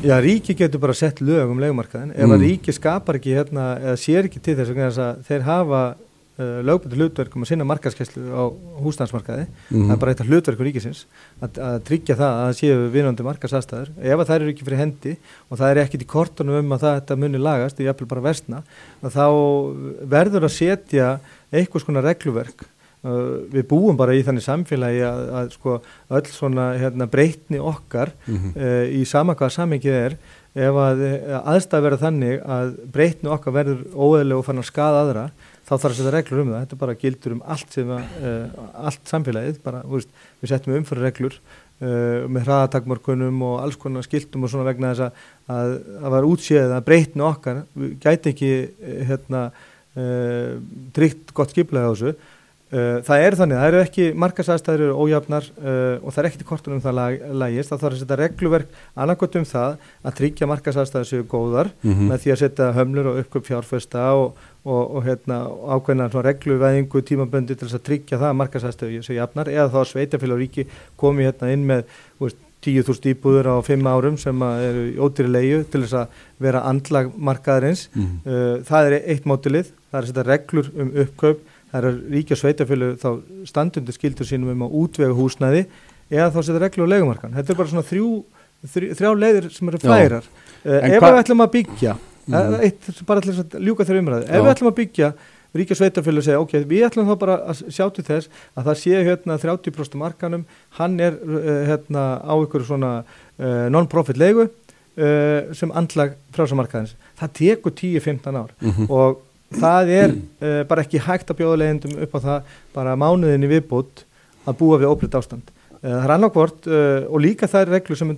Já, ríki getur bara sett lög um legumarkaðin ef Mm. að ríki skapar ekki hérna eða sér ekki til þess þess að þeir hafa uh, lögbundu hlutverkum að sinna markaðskeslu á húsnæðsmarkaði Mhm. það er bara eitt af hlutverkum ríkisins að, að tryggja það að það séu vinandi markaðsastæður ef að það eru ekki fyrir hendi og það er ekkit í kortunum um að það þetta muni lagast, ég jafnvel bara versna að þá verður að setja eitthvað svona regluverk Uh, við búum bara í þannig samfélagi að, að sko öll svona hérna, breytni okkar Mhm. uh, í sama hvaða samengið er ef að uh, aðstæð verður þannig að breytni okkar verður óeðlega og fann að skada aðra þá þarf að setja reglur um það þetta bara gildur um allt sem að, uh, allt samfélagið, bara, veist, við settum umfyrir reglur með hraðatakmörkunum og alls konar skiltum og svona vegna þess að, að, að var útséð að breytni okkar gæti ekki hérna tryggt gott skiplega á þessu það er þannig, það eru ekki markasæðstæður eru ójafnar uh, og það er ekkert í kortunum það lag, lagist, það þarf að setja regluverk annarkot um það að tryggja markasæðstæður séu góðar Mhm. með því að setja hömlur og uppköp fjárfesta og, og, og hérna, ákveðna svona regluvæðingu tímaböndi til þess að tryggja það að markasæðstæður séu jafnar eða þá sveitafélag og ríki komi hérna inn með veist, 10.000 íbúður á 5 árum sem eru í ódýri leiðu til þess að vera andlag markaðarins Mhm. uh, það er eitt mótilið, það er að setja reglur um uppkaup það er ríkja sveitafjölu þá standundu skildur sínum um að útvega húsnæði eða þá setja reglur á legumarkan þetta er bara svona þrjú, þrjú þrjá leiðir sem eru færar uh, En ef við ætlum að byggja mm. eitt, bara þess að ljúka þeirra umræðu ef við ætlum að byggja ríkja sveitafjölu segja ok, við ætlum þá bara að sjá til þess að það sé hérna 30% markanum hann er uh, hérna á ykkur svona uh, non-profit leigu uh, sem andlag frásamarkaðins það tekur 10-15 ár. Mhm. og það er uh, bara ekki hægt að bjóða leiðendum upp á það bara mánuðinni viðbútt að búa við óbreytt ástand. Uh, það er annarkvort uh, og líka þær reglur sem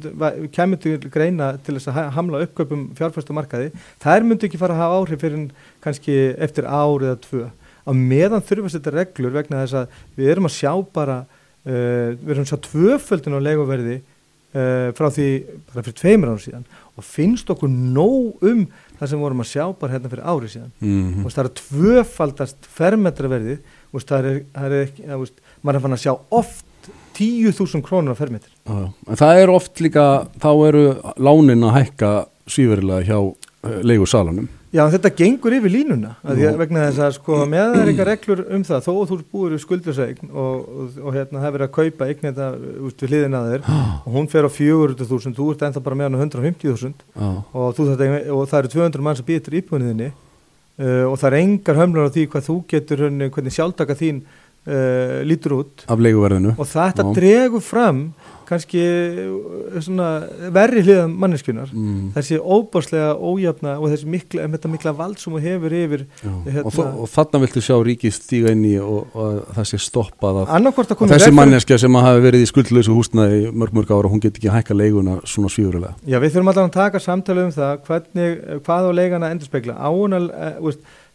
kemur til greina til þess að ha- hamla uppkaupum fjárfæstu markaði, þær myndu ekki fara að hafa áhrif fyrir kannski eftir ár eða tvö. Á meðan þurfa að setja reglur vegna þess að við erum að sjá bara, við erum að sjá tvöföldin á leguverði uh, frá því bara fyrir tveimur ára síðan og finnst okkur nóg um það sem vorum að sjá bara hérna fyrir ári síðan Mhm. Þú veist, það er tvöfaldast fermetraverðið veist, það er, það er ekki, það, maður er fann að sjá oft 10.000 krónur á fermetri. En það er oft líka, þá eru lánin að hækka svíferilega hjá uh, leigusalanum. Já, þetta gengur yfir línuna vegna þess að sko með það er eitthvað reglur um það þó þú búir skuldurseign og, og, og hérna verið að kaupa eign þetta út við hliðina að þér og hún fer á 400.000, þú ert ennþá bara með hann á 150.000 Já, og, og það eru 200 mann sem býðir til íbúinniðinni uh, og það er engar hömlar á því hvað þú getur hvernig sjálftaka þín uh, lítur út. Og þetta Já. dregur fram kannski svona verri hliðan manneskunar Mm. þessi óbáslega ójafna og þessi mikla, þetta mikla vald sem hún hefur yfir hérna- Og, og þarna viltu sjá ríkið stíga inn í og, og stoppað að að Og þessi veg fyrir- manneskja sem að hafi verið í skuldlausu húsnaði mörg mörg ára, hún get ekki hækka leiguna svona svífurilega. Já, við þurfum alltaf að taka samtala um það hvernig, hvað á leigana endur spekla á hún að, uh,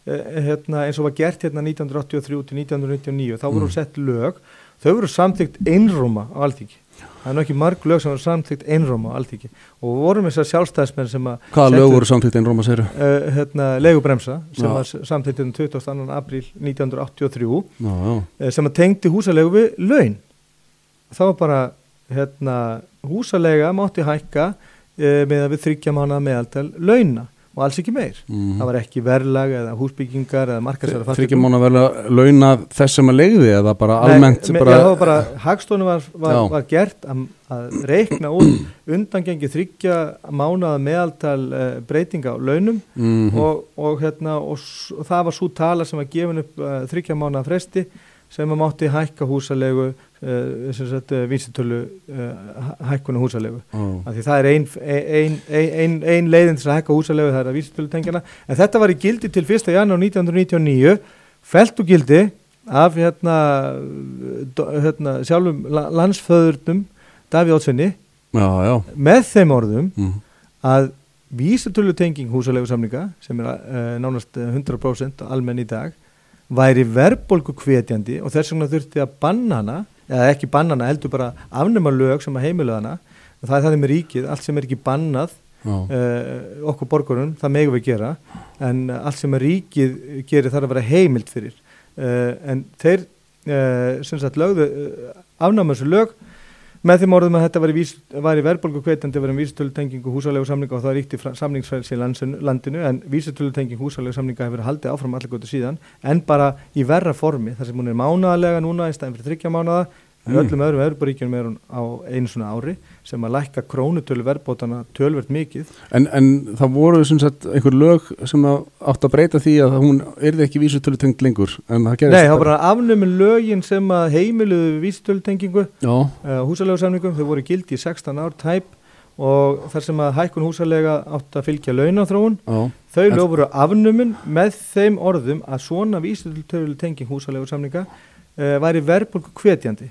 uh, hérna, eins og var gert hérna 1983 til 1999, þá voru Mm. sett lög þau voru samþygt einróma á alþingi það er nú ekki marg lög sem voru samþygt einróma alþingi og vorum þessar sjálfstæðismenn sem að Hvaða lög voru samtíkt einróma segir? uh, hérna, leigubremsa sem Já. var samþygt um 22. apríl 1983 Já, já. eh, sem að tengdi húsalegu við laun þá var bara hérna, húsalega mátti hækka e, með að við þryggja mánuða meðaltal launa og alls ekki meir. Mm. það var ekki verðlag eða húsbyggingar eða markasæra Þryggja mánu að verða launa þess sem að leigði eða bara almennt Nei, bara, það var bara, hagstofnu var, var, var gert að, að reikna út undangengi þryggja mánuða meðaltal uh, breytinga á launum mm og, og, hérna, og, og það var svo tala sem var gefin upp uh, þryggja mánuða fresti sem að mátti hækka húsalegu uh, sagt, uh, vísitölu uh, hækkunu húsalegu Ó. af því það er ein, ein, ein, ein, ein leiðin til að hækka húsalegu það er að vísitölu tengjana en þetta var í gildi til 1. janúar 1999 felt og gildi af hérna, hérna sjálfum la- landsföðurnum Davíð já með þeim orðum mm. að vísitölu tenging húsalegu samninga sem er uh, nánast eh, 100% almenn í dag væri verðbólgu hvetjandi og þess vegna þurfti að banna hana eða ekki banna hana, heldur bara afnema lög sem að heimilu hana. Og það er það með ríkið, allt sem er ekki bannað uh, okkur borgurinn, það megum við gera en allt sem að ríkið gerir þarf að vera heimilt fyrir. Uh, en þeir uh, sem sagt lögðu afnáma þessu lög með þeim orðum að þetta var í, í verðbólgu kveitandi verið um vísitölutengingu húsalegu samninga og það ríkti samningsfælsi í landinu en vísitölutengingu húsalegu samninga hefur haldið áfram allir gótu síðan en bara í verra formi þar sem hún er mánaðalega núna í staðin fyrir þryggja mánaða í Mm. öllum öðrum Evroparíkjunum er hún á einu svona ári sem að lækka krónutölu verðbótana tölvert mikið. En, en það voru sem sagt einhver lög sem átt að breyta því að hún yrði ekki vísutölu tengt lengur Nei, það var bara afnuminn lögin sem að heimiluðu vísitölutengingu Já, uh, húsalegu samningum, þau voru gildi í 16 ár tæp og þar sem að hækkun húsalega átt að fylgja launathróun já, þau lög voru afnumin með þeim orðum að svona vísitölu tenging húsalegu samninga uh, væri verðbólku hvetjandi